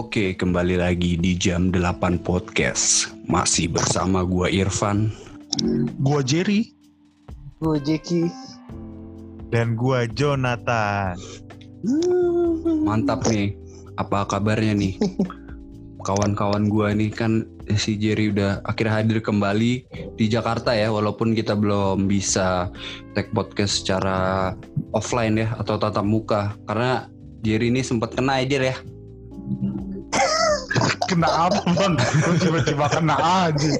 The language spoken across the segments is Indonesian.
Oke, kembali lagi di jam 8 podcast. Masih bersama gua Irfan. Gua Jerry Gue Jeki. dan gua Jonathan. Mantap nih. Apa kabarnya nih? Kawan-kawan gua nih kan si Jerry udah akhirnya hadir kembali di Jakarta ya walaupun kita belum bisa take podcast secara offline ya atau tatap muka karena Jerry ini sempat kena aja ya Kena apa bang? Tiba-tiba kena aja.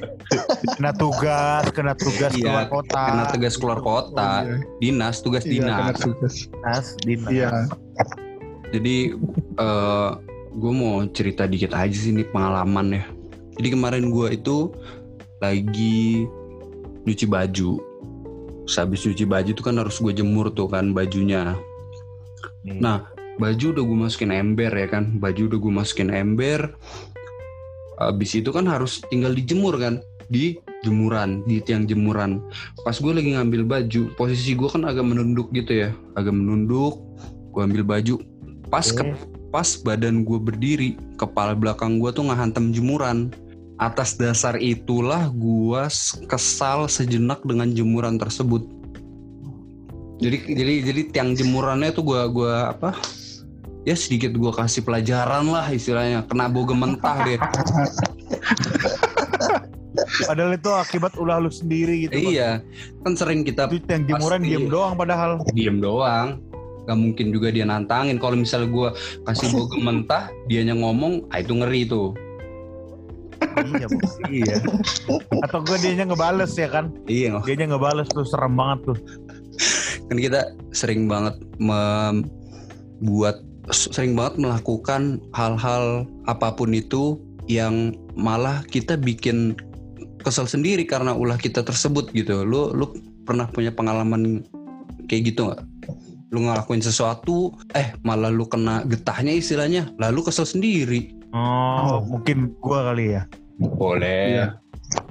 Kena tugas, kena tugas Iya, keluar kota. kena tegas keluar kota Oh, iya. dinas tugas Iya, kena dinas tugas. Dinas, dinas. Iya. Jadi eh gue mau cerita dikit aja sih ini pengalaman ya. Jadi kemarin gue itu lagi nyuci baju. Habis nyuci baju itu kan harus gue jemur tuh kan bajunya. Nih. Nah baju udah gue masukin ember ya kan. Baju udah gue masukin ember. Habis itu kan harus tinggal dijemur kan di jemuran di tiang jemuran. Pas gue lagi ngambil baju, posisi gue kan agak menunduk gitu ya, agak menunduk. Gue ambil baju, pas ke pas badan gue berdiri, kepala belakang gue tuh ngehantam jemuran. Atas dasar itulah gue kesal sejenak dengan jemuran tersebut. Jadi jadi jadi tiang jemurannya tuh gue gua apa? Ya sedikit gue kasih pelajaran lah istilahnya. Kena bau mentah deh. Padahal itu akibat ulah lu sendiri gitu. Iya, kan sering kita Itu yang jemuran diem doang padahal. diem doang. Gak mungkin juga dia nantangin. Kalau misalnya gue kasih bau mentah, dianya ngomong, ah itu ngeri tuh. iya, iya. Atau gue dianya ngebales ya kan? Iya, Dianya ngebales tuh serem banget tuh. kan kita sering banget membuat sering banget melakukan hal-hal apa pun itu yang malah kita bikin kesel sendiri karena ulah kita tersebut gitu. Lu lu pernah punya pengalaman kayak gitu nggak? Lu ngelakuin sesuatu, eh malah lu kena getahnya istilahnya, lalu kesel sendiri. Oh, Oh. mungkin gua kali ya. Boleh. Iya.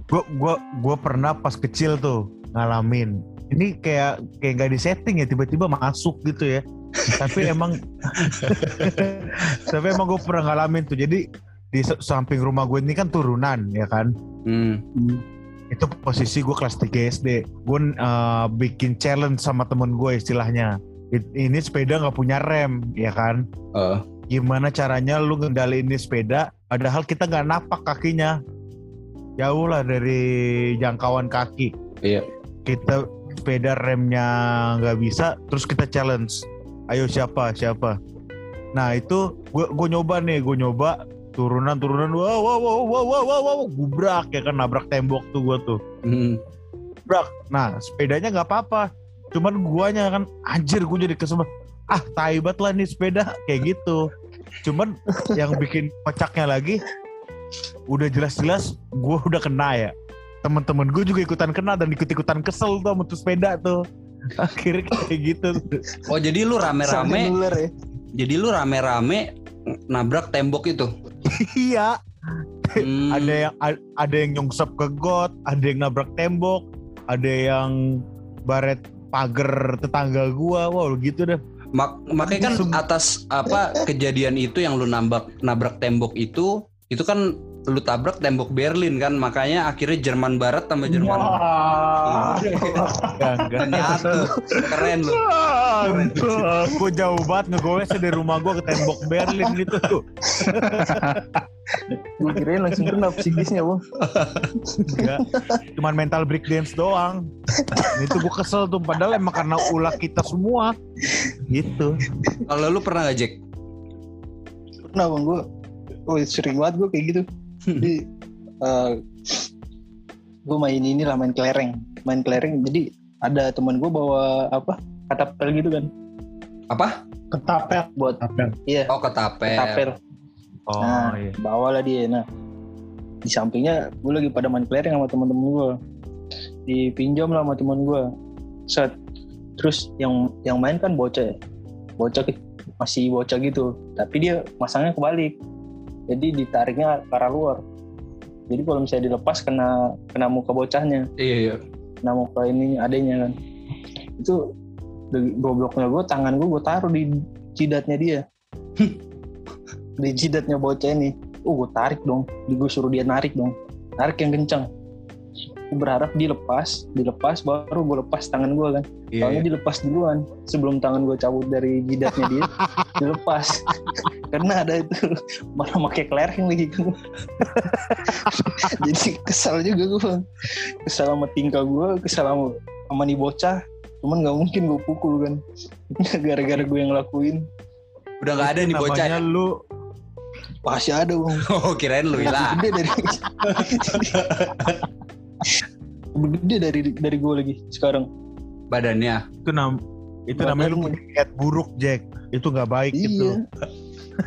Gua gua gua pernah pas kecil tuh ngalamin. Ini kayak kayak nggak disetting ya tiba-tiba masuk gitu ya. Tapi emang tapi emang gue pernah ngalamin tuh. Jadi di sa- samping rumah gue ini kan turunan ya kan. Hmm. Itu posisi gue kelas 3 SD. Gue eh, bikin challenge sama temen gue istilahnya. Ini sepeda nggak punya rem ya kan. Eh. Gimana caranya lu ngendaliin ini sepeda padahal kita nggak napak kakinya. Jauh lah dari jangkauan kaki. Iya. Kita sepeda remnya nggak bisa terus kita challenge. Ayo siapa siapa. Nah itu gue gue nyoba nih gue nyoba turunan turunan wow wow wow wow wow wow, wow. gubrak ya kan nabrak tembok tuh gue tuh Hmm. gubrak. Nah sepedanya nggak apa-apa. Cuman guanya kan anjir gue jadi kesel ah taibat lah nih sepeda kayak gitu. Cuman yang bikin kocaknya lagi udah jelas-jelas gue udah kena ya. Temen-temen gue juga ikutan kena dan ikut-ikutan kesel tuh sama tuh sepeda tuh. Akhirnya kayak gitu. Oh jadi lu rame-rame, ya. jadi lu rame-rame nabrak tembok itu. iya, Hmm. ada yang ada yang nyungsep ke got, ada yang nabrak tembok, ada yang baret pagar tetangga gua. Wow, gitu deh. Mak- makanya kan atas apa kejadian itu yang lu nabrak nabrak tembok itu itu kan lu tabrak tembok Berlin kan makanya akhirnya Jerman Barat sama Jerman Wah. Enggak, enggak. nyatu keren lu Gue jauh banget ngegoes dari rumah gue ke tembok Berlin gitu tuh. Gue kirain langsung kena psikisnya bang. Enggak. Cuman mental breakdance doang. Itu gue kesel tuh. Padahal emang karena ulah kita semua. Gitu. kalau lu pernah gak Jack Pernah bang gue. Oh sering banget gue kayak gitu. Jadi gue main ini lah main kelereng. Main kelereng. Jadi ada teman gue bawa apa? Katapel gitu kan. apa Ketapel. Buat Ketapel. iya oh ketapel katapel. Oh Nah, iya. bawalah dia. Nah, di sampingnya gue lagi pada main kelereng sama teman-teman gue. Dipinjam lah sama teman gue. Set. Terus yang yang main kan bocah ya. Bocah masih bocah gitu. Tapi dia masangnya kebalik. Jadi ditariknya ke arah luar. Jadi kalau misalnya dilepas kena kena muka bocahnya, iya iya. Kena muka ini adanya kan. Itu gobloknya gue tangan gue gue taruh di jidatnya dia. Di jidatnya bocah ini. Oh gue tarik dong. Gue suruh dia narik dong. Tarik yang kencang berharap dia lepas dilepas baru gue lepas tangan gue kan. Iya, Soalnya dilepas duluan sebelum tangan gue cabut dari jidatnya dia dilepas. Karena ada itu malah pakai kelereng lagi kan jadi kesal juga gue kesal sama tingkah gue kesal sama sama nih bocah. Cuman nggak mungkin gue pukul kan. Gara-gara gue yang ngelakuin. Udah nggak ada nih bocah. Namanya lu? Pasti ada bang Oh kirain lu hilang. gede dari lebih gede dari dari gue lagi sekarang Badannya. itu nam itu namanya lu punya niat buruk Jack. Itu nggak baik gitu. iya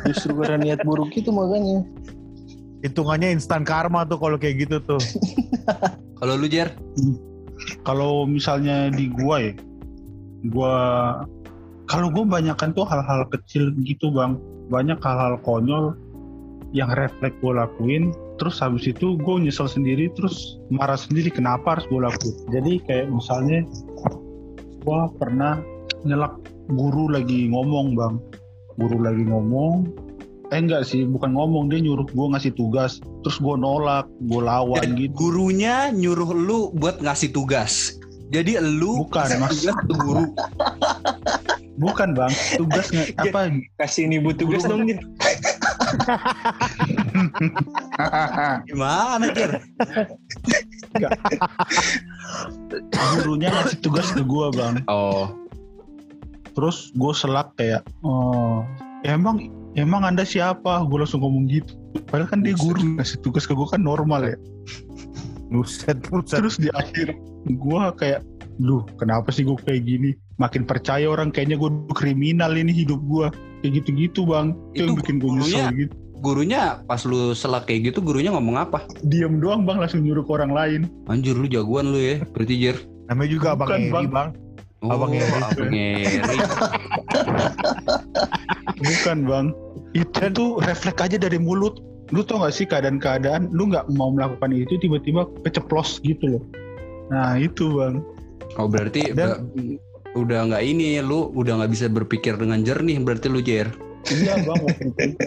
justru karena niat buruk itu makanya Hitungannya instan karma tuh kalau kayak gitu tuh. Kalau lu Jer, kalau misalnya di gua ya gua kalau gua banyakkan tuh hal-hal kecil gitu bang banyak hal-hal konyol yang refleks gua lakuin terus habis itu gue nyesel sendiri terus marah sendiri kenapa harus gue lakuin jadi kayak misalnya gua pernah nyelak guru lagi ngomong bang guru lagi ngomong eh enggak sih bukan ngomong dia nyuruh gue ngasih tugas terus gue nolak gue lawan Dan gitu gurunya nyuruh lu buat ngasih tugas. Jadi lu Bukan, Mas. tugas guru. bukan bang tugas nge- apa kasih ini buat tugas dong Jin. Gimana Jer? gurunya ngasih tugas ke gue bang. Oh, terus gue selak kayak oh emang emang anda siapa? Gue langsung ngomong gitu. Padahal kan dia guru ngasih tugas ke gue kan normal ya. Buset, buset. terus di akhir gue kayak duh kenapa sih gue kayak gini? Makin percaya orang kayaknya gue kriminal ini hidup gue kayak gitu-gitu bang. Itu yang Itu bikin gue nyesel gitu gurunya pas lu selak kayak gitu gurunya ngomong apa? diam doang bang langsung nyuruh ke orang lain Anjir lu jagoan lu ya, berarti Jer. Namanya juga Abang Bukan, Eri, Bang. Bang. Oh, Abang Eri. Abang Eri. bukan bang itu tuh refleks aja dari mulut lu tau gak sih keadaan-keadaan lu nggak mau melakukan itu tiba-tiba keceplos gitu loh nah itu bang Oh berarti Dan- ba- udah nggak ini, lu udah nggak bisa berpikir dengan jernih berarti lu Jer. iya bang waktu itu.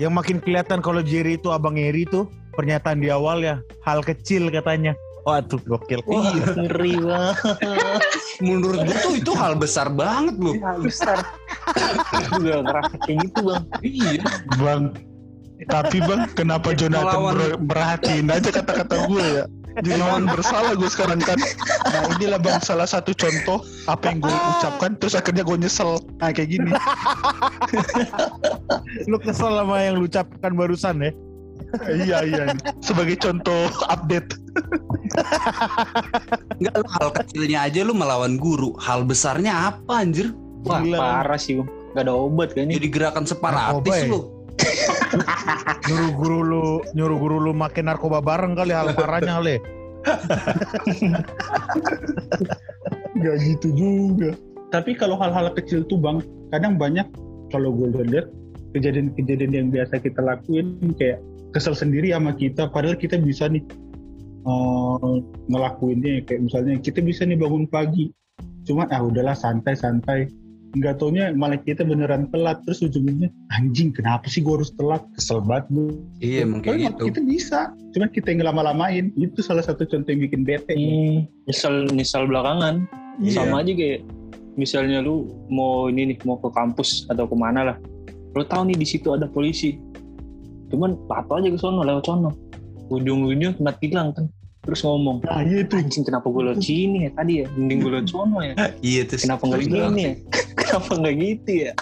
Yang makin kelihatan kalau Jerry itu Abang Eri tuh pernyataan di awal ya hal kecil katanya. Waduh gokil. Wah, ngeri banget. Menurut gue tuh itu hal besar banget lu. Ya, besar. Juga ngerasa kayak gitu bang. Iya. Bang, tapi bang, kenapa Jonathan merhatiin aja kata-kata gue ya? Jadi lawan bersalah gue sekarang kan. Nah inilah bang salah satu contoh apa yang gue ucapkan terus akhirnya gue nyesel. Nah kayak gini. Lu kesel sama yang lu ucapkan barusan ya. iya iya. Sebagai contoh update. Enggak lu hal kecilnya aja lu melawan guru. Hal besarnya apa anjir? Wah Gila. parah sih. Gak ada obat kayaknya. Jadi gerakan separatis ya? lu. Nyuruh guru lu nyuruh guru lu makin narkoba bareng kali hal parahnya kali. Gak gitu juga. Tapi kalau hal-hal kecil tuh bang, kadang banyak kalau gue lihat kejadian-kejadian yang biasa kita lakuin kayak kesel sendiri sama kita. Padahal kita bisa nih eh, ngelakuinnya kayak misalnya kita bisa nih bangun pagi. Cuma ah udahlah santai-santai. Nggak taunya malah kita beneran telat terus ujungnya anjing kenapa sih gue harus telat kesel banget gue Iya Padahal kayak gitu. kita bisa cuma kita yang ngelama-lamain itu salah satu contoh yang bikin bete Hmm, nyesal nyesal belakangan. Iya. Sama aja kayak misalnya lu mau ini nih mau ke kampus atau ke mana lah. Lu tahu nih di situ ada polisi. Cuman pato aja ke sono lewat sono. Ujung-ujungnya kena tilang kan. Terus ngomong, nah iya tuh anjing kenapa gue lewat sini ya tadi ya? Mending gue lewat sono ya. Iya terus. Kenapa nggak terus gini ya? Kenapa nggak gitu ya?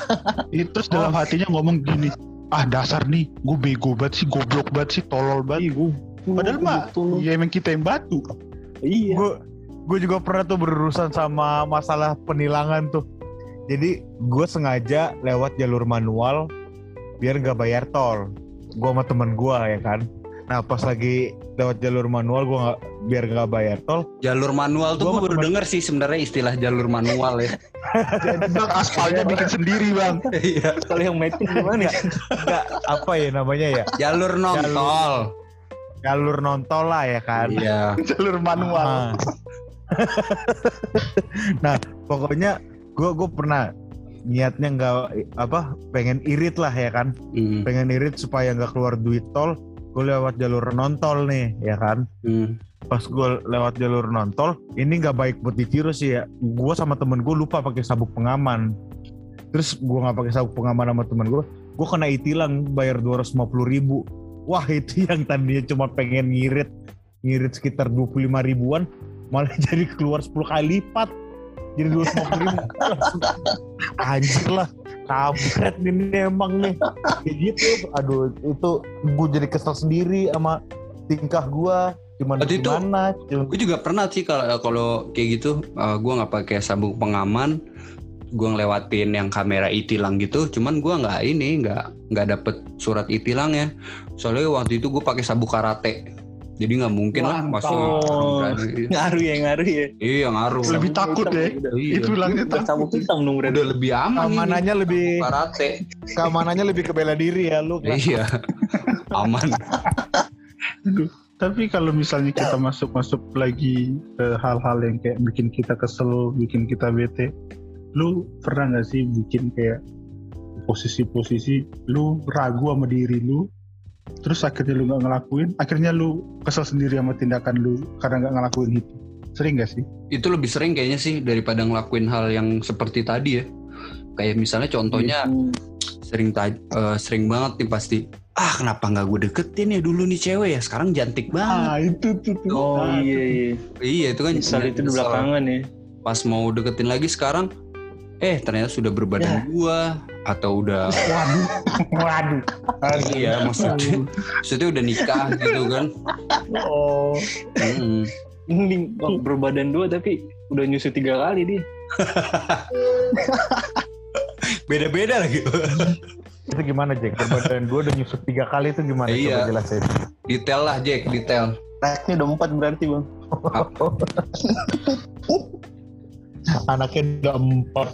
Iya, terus dalam hatinya ngomong gini, ah dasar nih, gue bego banget sih, goblok banget sih, tolol banget. gue Padahal mah, ya emang kita yang batu. Iya. Gue gue juga pernah tuh berurusan sama masalah penilangan tuh. Jadi gue sengaja lewat jalur manual biar nggak bayar tol. Gue sama temen gue ya kan. Nah pas lagi lewat jalur manual gue nggak biar nggak bayar tol. Jalur manual tuh Gua gue baru temen- denger sih sebenarnya istilah jalur manual ya. Jadi bang, aspalnya bikin sendiri bang. Iya. Kalau yang metik gimana ya? Nggak apa ya namanya ya? Jalur nontol. Jalur nontol lah ya kan. Iya. Jalur manual. Ah. nah pokoknya gue gue pernah niatnya nggak apa pengen irit lah ya kan Hmm, pengen irit supaya nggak keluar duit tol gue lewat jalur non tol nih ya kan hmm. Pas gue lewat jalur non tol ini nggak baik buat ditiru sih ya. Gue sama temen gue lupa pakai sabuk pengaman. Terus gue nggak pakai sabuk pengaman sama temen gue gue kena itilang bayar dua ribu. Wah itu yang tadinya cuma pengen ngirit ngirit sekitar 25 ribuan malah jadi keluar 10 kali lipat. Jadi 250 ribu. Langsung, anjir lah kampret ini emang nih. Kayak gitu aduh itu gue jadi kesel sendiri sama tingkah gue gimana Berarti itu- gimana Gue juga pernah sih kalau kalau kayak gitu, uh, gue nggak pakai sabuk pengaman, gue ngelewatin yang kamera itilang gitu. Cuman gue nggak ini, nggak nggak dapet surat itilangnya. Soalnya waktu itu gue pakai sabuk karate, jadi nggak mungkin lah Mantap. masuk. Oh. ngaruh ya ngaruh ya Iya ngaruh. Lebih Sabuk takut hitam ya. udah. Iya. Itu bilangnya Udah sabuk hitam dong Udah lebih aman ini. keamanannya lebih karate. keamanannya lebih ke bela diri ya lu iya. aman. Aduh. Tapi kalau misalnya kita masuk-masuk lagi ke hal-hal yang kayak bikin kita kesel, bikin kita bete, lu pernah nggak sih bikin kayak posisi-posisi lu ragu sama diri lu, terus akhirnya lu nggak ngelakuin, akhirnya lu kesel sendiri sama tindakan lu karena nggak ngelakuin itu. Sering nggak sih? Itu lebih sering kayaknya sih daripada ngelakuin hal yang seperti tadi ya. Kayak misalnya contohnya Hmm. sering eh, sering banget nih pasti ah kenapa nggak gue deketin ya dulu nih cewek ya? Sekarang cantik banget. Ah itu tuh. tuh. oh Ah, iya iya. Iya itu kan misal itu di belakangan ya. Pas mau deketin lagi sekarang eh ternyata sudah berbadan gua atau udah Waduh, waduh. iya maksudnya maksudnya udah nikah gitu kan. Oh. Mm-mm. ini oh, berbadan dua tapi udah nyusu tiga kali dia. Beda-beda lagi itu gimana Jack? Berbadan gue udah nyusut tiga kali itu gimana? Iya. coba jelasin. Detail lah Jack detail. Naiknya udah empat berarti bang. Anaknya udah empat.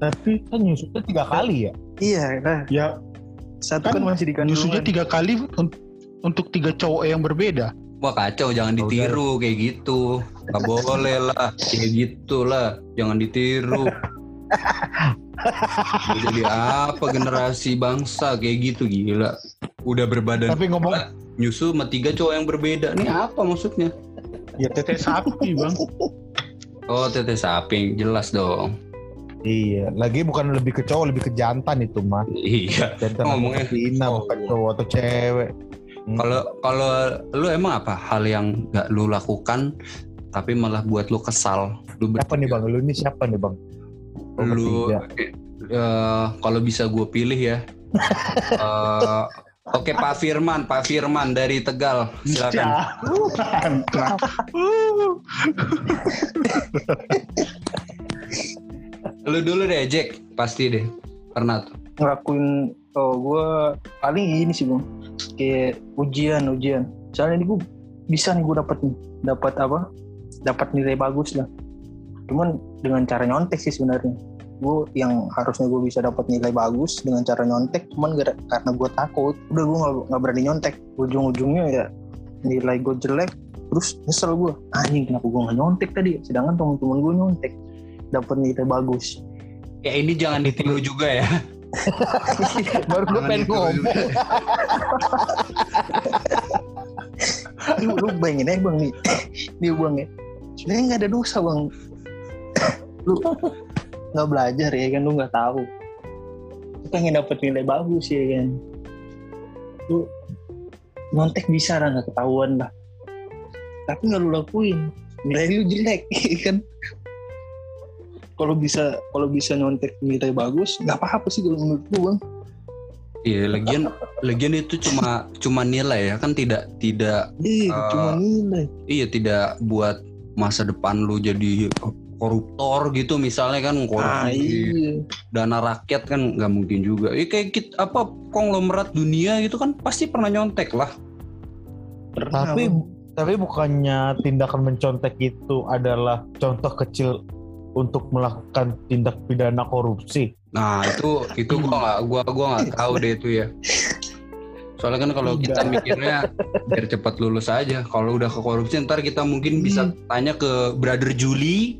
Tapi kan nyusutnya tiga kali ya? Iya nah. Ya satu Kan kan, masih di kandungan. nyusunya tiga kali un- untuk tiga cowok yang berbeda. wah kacau jangan ditiru kayak gitu. Nggak boleh lah kayak gitu lah jangan ditiru jadi apa generasi bangsa kayak gitu gila. Udah berbadan tapi ngomong nyusu sama tiga cowok yang berbeda. Nih apa maksudnya? Ya teteh sapi bang. oh teteh saping jelas dong. Iya lagi bukan lebih ke cowok lebih ke jantan itu mah iya. Jantan Ngomongnya- Cina oh, bukan cowok atau cewek. Hmm. kalau kalau lu emang apa? Hal yang nggak lu lakukan tapi malah buat lu kesal. Lu siapa nih bang? Lu ini siapa nih bang lu eh, kalau bisa gue pilih ya Eh, Oke Pak Firman, Pak Firman dari Tegal, silakan. Mantap. Lu dulu deh Jack, pasti deh. Pernah tuh. ngelakuin oh gue paling ini sih bang kayak ujian ujian soalnya ini gue bisa nih gue dapat nih dapat apa dapat nilai bagus lah cuman dengan cara nyontek sih sebenarnya. Gue yang harusnya gue bisa dapat nilai bagus dengan cara nyontek cuman gara- karena gue takut. Udah gue nggak berani nyontek. Ujung-ujungnya ya nilai gue jelek terus nyesel gue anjing kenapa gue nggak nyontek tadi? Sedangkan teman-teman gue nyontek. Dapat nilai bagus. Ya ini jangan ditiru juga ya. baru gue pengen ngomong. juga. lu, lu bayangin aja bang. Nih nih bang ya. Sebenarnya nggak ada dosa bang lu nggak belajar ya kan lu nggak tahu. Lu pengen dapet nilai bagus ya kan. Lu nyontek bisa lah nggak ketahuan lah. Tapi nggak lu lakuin nilai lu jelek ya kan. Kalau bisa kalau bisa nyontek nilai bagus nggak apa-apa sih kalau menurut lu bang. Iya, lagian lagian itu cuma cuma nilai ya kan tidak tidak iya Ah. cuma nilai. iya tidak buat masa depan lu jadi koruptor gitu misalnya kan ah korupsi iya dana rakyat kan nggak mungkin juga. Ya kayak kita, apa konglomerat dunia gitu kan pasti pernah nyontek lah. pernah tapi tapi bukannya tindakan mencontek itu adalah contoh kecil untuk melakukan tindak pidana korupsi Nah itu itu gua nggak gua gua nggak tahu deh itu ya. Soalnya kan kalau kita mikirnya biar cepat lulus aja. Kalau udah ke korupsi ntar kita mungkin bisa tanya ke brother Juli,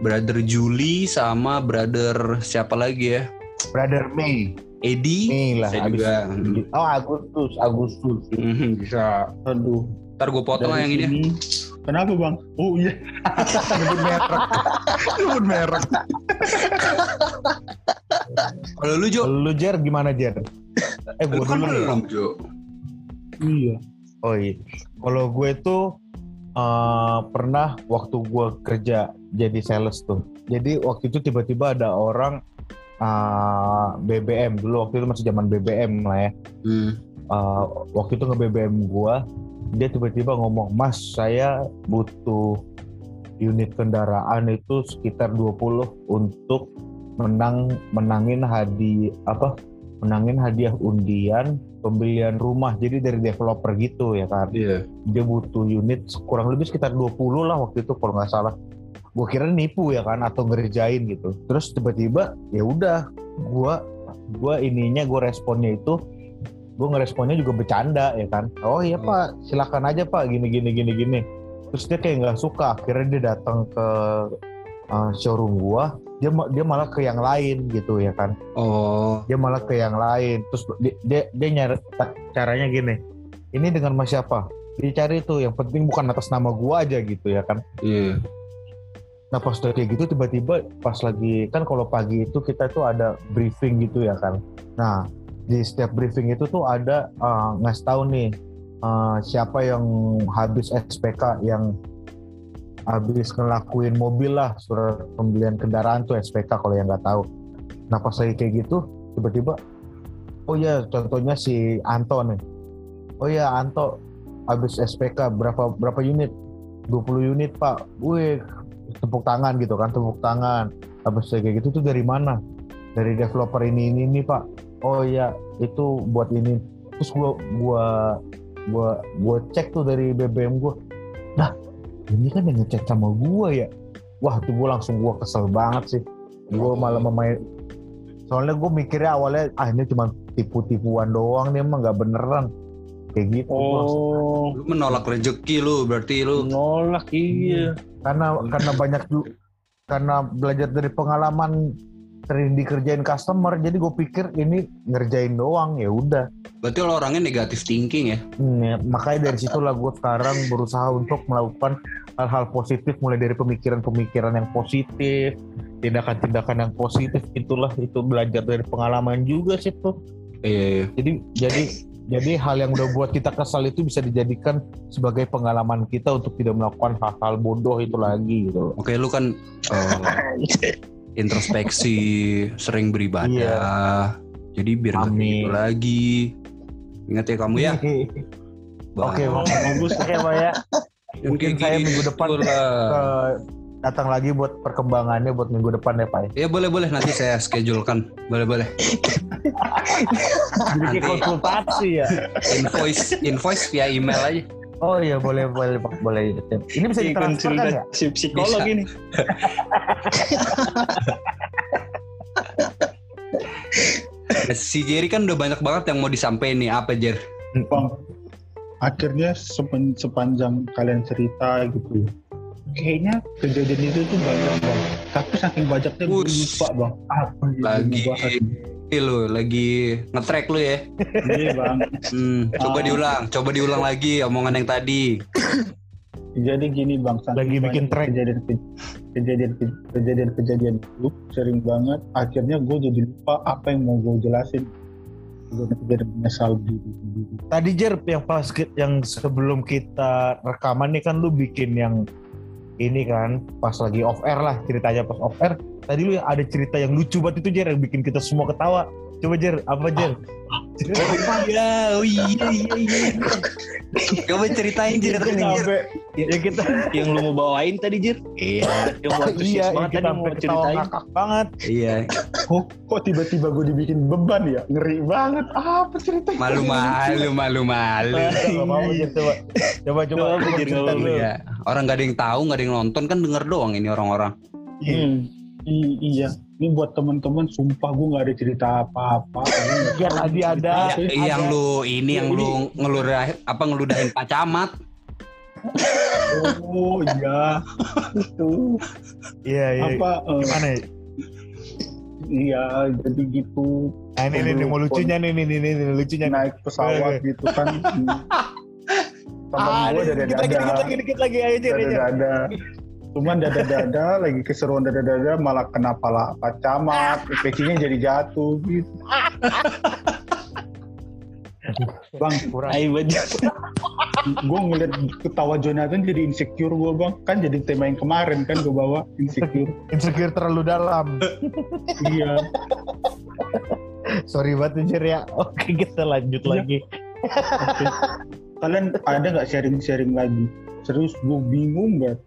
brother Juli sama brother siapa lagi ya? Brother May. Edi. May lah. Abis- juga. Oh Agustus, Agustus. Hmm, bisa. Aduh. Ntar gue potong yang ini. ya. Kenapa bang? Oh iya. Nyebut merek. Nyebut merek. Kalau lu Jo, Lu Jer gimana Jer? Eh gue kan belum Jo. Iya. Oh iya. Kalau gue tuh eh, pernah waktu gue kerja jadi sales tuh. Jadi waktu itu tiba-tiba ada orang eh, BBM dulu waktu itu masih zaman BBM lah ya. Hmm. Eh, waktu itu nge BBM gue, dia tiba-tiba ngomong, Mas saya butuh unit kendaraan itu sekitar 20 untuk menang menangin hadi apa menangin hadiah undian pembelian rumah jadi dari developer gitu ya kan? Iya. dia butuh unit kurang lebih sekitar 20 lah waktu itu kalau nggak salah. Gue kira nipu ya kan? Atau ngerjain gitu. Terus tiba-tiba ya udah gue gue ininya gue responnya itu gue ngeresponnya juga bercanda ya kan? Oh iya pak silakan aja pak. Gini gini gini gini. Terus dia kayak nggak suka. Akhirnya dia datang ke uh, showroom gue dia dia malah ke yang lain gitu ya kan? Oh. dia malah ke yang lain. Terus dia dia, dia nyari caranya gini. Ini dengan mas siapa? Dicari tuh yang penting bukan atas nama gua aja gitu ya kan? Iya. nah pas udah kayak gitu tiba-tiba pas lagi kan kalau pagi itu kita tuh ada briefing gitu ya kan? Nah di setiap briefing itu tuh ada uh, ngasih tahu nih uh, siapa yang habis SPK yang habis ngelakuin mobil lah surat pembelian kendaraan tuh SPK kalau yang nggak tahu. Nah pas lagi kayak gitu tiba-tiba oh ya contohnya si Anto nih. Oh ya Anto habis SPK berapa berapa unit? 20 unit pak. Wih tepuk tangan gitu kan tepuk tangan. Habis kayak gitu tuh dari mana? Dari developer ini ini ini pak. Oh ya itu buat ini. Terus gua gua gua gua cek tuh dari BBM gua. Nah ini kan yang ngecek sama gua ya. Wah tuh gua langsung gua kesel banget sih. Gua malah memain soalnya gua mikirnya awalnya ah ini cuma tipu-tipuan doang nih emang nggak beneran. Kayak gitu Oh, Lu menolak rezeki lu, berarti lu. nolak iya. karena karena banyak karena belajar dari pengalaman sering dikerjain customer jadi gue pikir ini ngerjain doang ya udah. Berarti lo orangnya negatif thinking ya. Hmm, ya, makanya dari situlah gue sekarang berusaha untuk melakukan hal-hal positif mulai dari pemikiran-pemikiran yang positif tindakan-tindakan yang positif itulah itu belajar dari pengalaman juga sih tuh Iya, iya. jadi jadi jadi hal yang udah buat kita kesal itu bisa dijadikan sebagai pengalaman kita untuk tidak melakukan hal-hal bodoh itu lagi gitu Oke, lu kan eh, introspeksi, sering beribadah. Jadi biar nggak gitu lagi. Ingat ya kamu ya. Oke. Bang. bagus oke Pak ya. Mungkin kayak saya minggu depan eh, datang lagi buat perkembangannya buat minggu depan ya Pak. Ya boleh boleh nanti saya schedulekan. Boleh boleh. Jadi konsultasi ya. Invoice invoice via email aja. Oh iya boleh boleh Pak boleh. Ini bisa ditransfer kan ya? si psikolog Bisa. ini. Si Jerry kan udah banyak banget yang mau disampaikan nih. Apa Jer? Akhirnya sepen- sepanjang kalian cerita gitu, kayaknya kejadian itu tuh banyak bang. Tapi saking banyaknya gue lupa bang. Apa Lagi lu lagi ngetrack lu ya. Iya bang. Hmm, coba Ah. diulang, coba diulang lagi omongan yang tadi. Jadi gini bang, saking Lagi bikin track. kejadian kejadian kejadian kejadian itu sering banget. Akhirnya gue jadi lupa apa yang mau gue jelasin. Tadi Jer yang pas yang sebelum kita rekaman nih kan lu bikin yang ini kan pas lagi off air lah ceritanya pas off air. Tadi lu ada cerita yang lucu banget itu Jer yang bikin kita semua ketawa. Coba Jer, apa Jer? Cerita iya, oh iya iya iya. Coba ceritain Jer. sampai ya kita Yang lu mau bawain tadi Jir? Iya, Yang mau iya yang banget tadi mau ketawa ceritain. ngakak banget. iya. Kok, kok tiba-tiba gue dibikin beban ya? Ngeri banget. Apa ceritanya? Malu malu malu malu. Jer coba. Coba coba, Coba, Jer, cerita. Iya. Orang gak ada yang tahu, gak ada yang nonton kan denger doang ini orang-orang. Hmm. I- iya. ini buat teman-teman sumpah gue nggak ada cerita apa-apa Ya tadi ada. Ya, yang lu ini yang lu ngeludahin apa ngeludahin Pak Camat. oh iya Itu. Iya iya. apa eh, Gimana ya? iya jadi gitu Nah, ini, ini, ini mau lucunya nih, nih, nih, nih, nih, lucunya naik pesawat gitu kan temen Ah, gue ini dada dikit lagi, dikit dada lagi, Jer. dada cuman dada dada lagi keseruan dada dada malah kena pala Pak Camat pecinya jadi jatuh gitu bang Kurang. Gue ngeliat ketawa Jonathan jadi insecure gue bang kan jadi tema yang kemarin kan gue bawa insecure Insecure terlalu dalam. iya Sorry banget Jer ya. Oke, kita lanjut Iya. lagi. Oke. kalian ada nggak sharing-sharing lagi serius gue bingung banget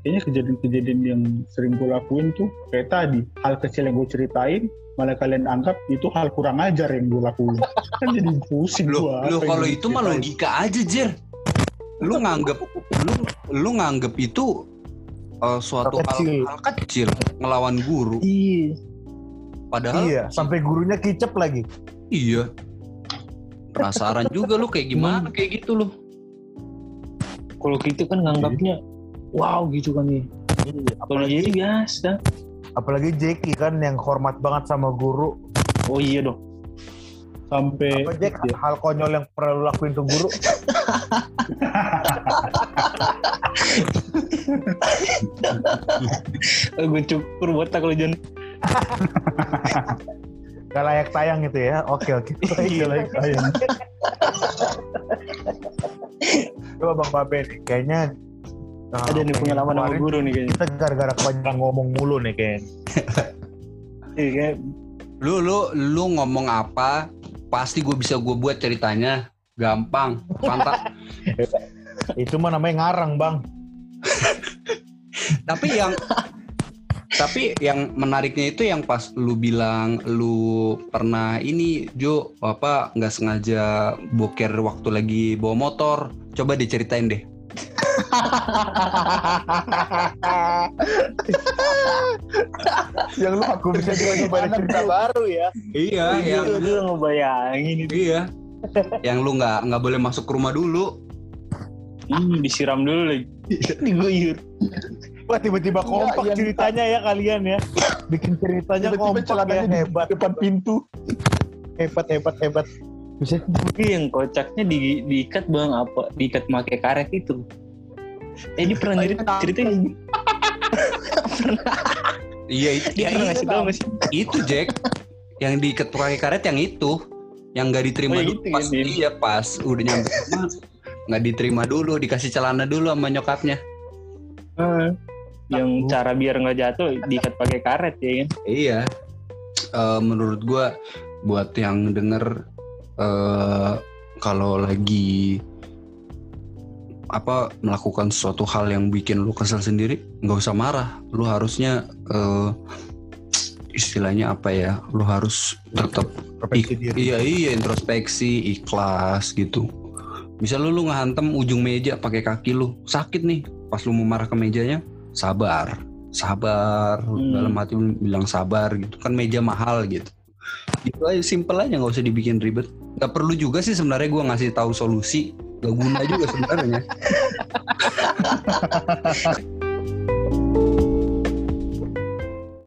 kayaknya kejadian-kejadian yang sering gue lakuin tuh kayak tadi hal kecil yang gue ceritain malah kalian anggap itu hal kurang ajar yang gue lakuin kan jadi pusing Lu, gue lu kalau itu mah logika aja, Jer. Lu nganggep lu lu nganggep itu uh, suatu Hal hal, kecil. hal kecil ngelawan guru. Iya. Padahal Iya, sampai gurunya kicep lagi. iya. Penasaran juga lu kayak gimana kayak gitu lu. Kalau gitu kan nganggapnya wow gitu kan ya. Kalau jadi biasa. Apalagi Jeki kan yang hormat banget sama guru. Oh iya dong. sampai Apa Jack, ya, hal konyol yang pernah lu lakuin ke guru? Gue cukur botak kalau Jon. Gak layak tayang gitu ya. Oke, oke. Iya, layak tayang. Coba Bang Babe nih, kayaknya uh, Ada nih punya nama kemarin guru nih kayaknya. Kita gara-gara kebanyakan ngomong mulu nih kayaknya. Iya kayak Lu lu lu ngomong apa pasti gue bisa gue buat ceritanya gampang mantap Itu mah namanya ngarang, Bang. tapi yang tapi yang menariknya itu yang pas lu bilang lu pernah ini Jo apa nggak sengaja boker waktu lagi bawa motor coba diceritain deh yang lu aku bisa juga ada cerita baru ya. iya yang itu tuh ngebayangin itu. iya yang lu nggak nggak boleh masuk ke rumah dulu Ih, disiram dulu lagi. Diguyur. Wah tiba-tiba kompak yang- ceritanya ya kalian ya. Bikin ceritanya tiba-tiba kompak ya hebat, depan pintu hebat, hebat, hebat. Bisa Tapi yang kocaknya di, diikat bang apa? Diikat pakai karet itu. Eh dia pernah cerita ceritain. iya itu Dia ya, pernah iya, ngasih tau nggak sih? itu Jack yang diikat pakai karet yang itu yang nggak diterima Oh, dulu gitu, pas gitu. iya pas udah nyampe rumah nggak diterima dulu dikasih celana dulu sama nyokapnya Yang cara biar nggak jatuh diikat pakai karet ya kan? Iya. Eh, menurut gua buat yang denger eh kalau lagi apa melakukan suatu hal yang bikin lu kesel sendiri, nggak usah marah. Lu harusnya eh istilahnya apa ya? Lu harus tetap Ik-. Iya iya introspeksi, ikhlas gitu. Bisa lu lu ngehantem ujung meja pakai kaki lu, sakit nih. Pas lu mau marah ke mejanya, sabar, sabar. Hmm. Dalam hati lu bilang sabar gitu. Kan meja mahal gitu. Itu aja simple aja nggak usah dibikin ribet. Gak perlu juga sih sebenarnya gua ngasih tahu solusi. Gak guna juga sebenarnya.